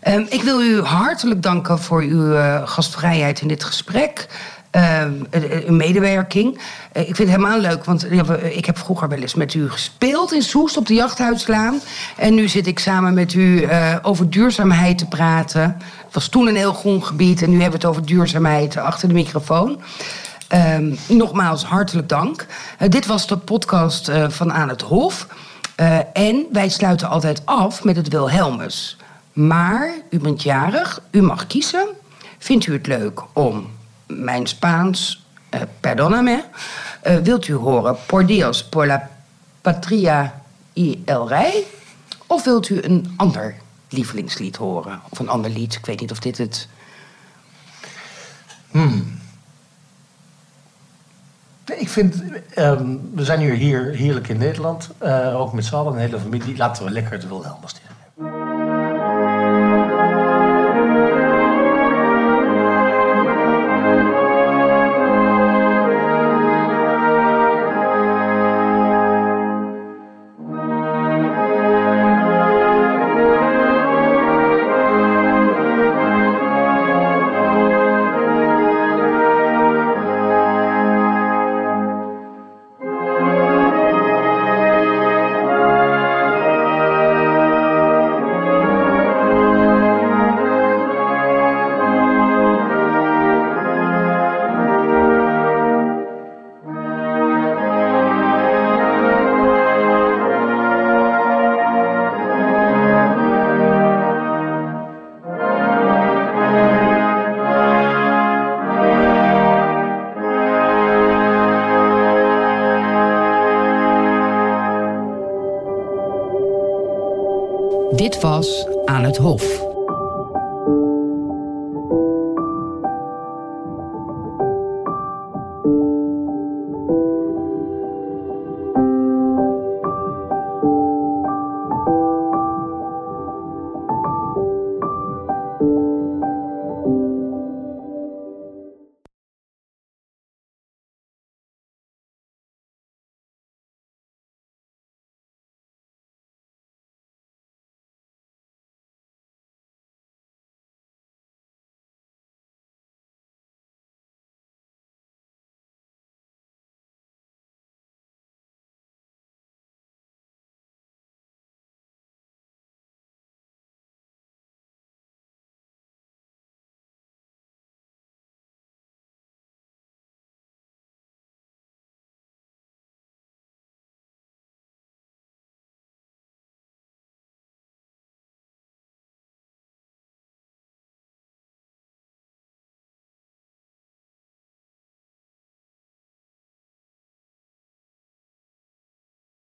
Ehm, ik wil u hartelijk danken voor uw eh, gastvrijheid in dit gesprek. Ehm, eh, eh, uw medewerking. Eh, ik vind het helemaal leuk, want ja, we- ik heb vroeger wel eens met u gespeeld in Soest op de Jachthuislaan. En nu zit ik samen met u eh, over duurzaamheid te praten. Het was toen een heel groen gebied en nu hebben we het over duurzaamheid achter de microfoon. Ehm, nogmaals, hartelijk dank. Eh, dit was de podcast eh, van Aan het Hof. Eh, en wij sluiten altijd af met het Wilhelmus. Maar u bent jarig, u mag kiezen. Vindt u het leuk om mijn Spaans, eh, perdóname, eh, wilt u horen Por Dios, por la patria y el rey? Of wilt u een ander lievelingslied horen? Of een ander lied, ik weet niet of dit het... Nee, Ik vind, ehm, we zijn nu hier heerlijk in Nederland. eh, ook met z'n allen, een hele familie. Laten we lekker het Wilhelmus tegen.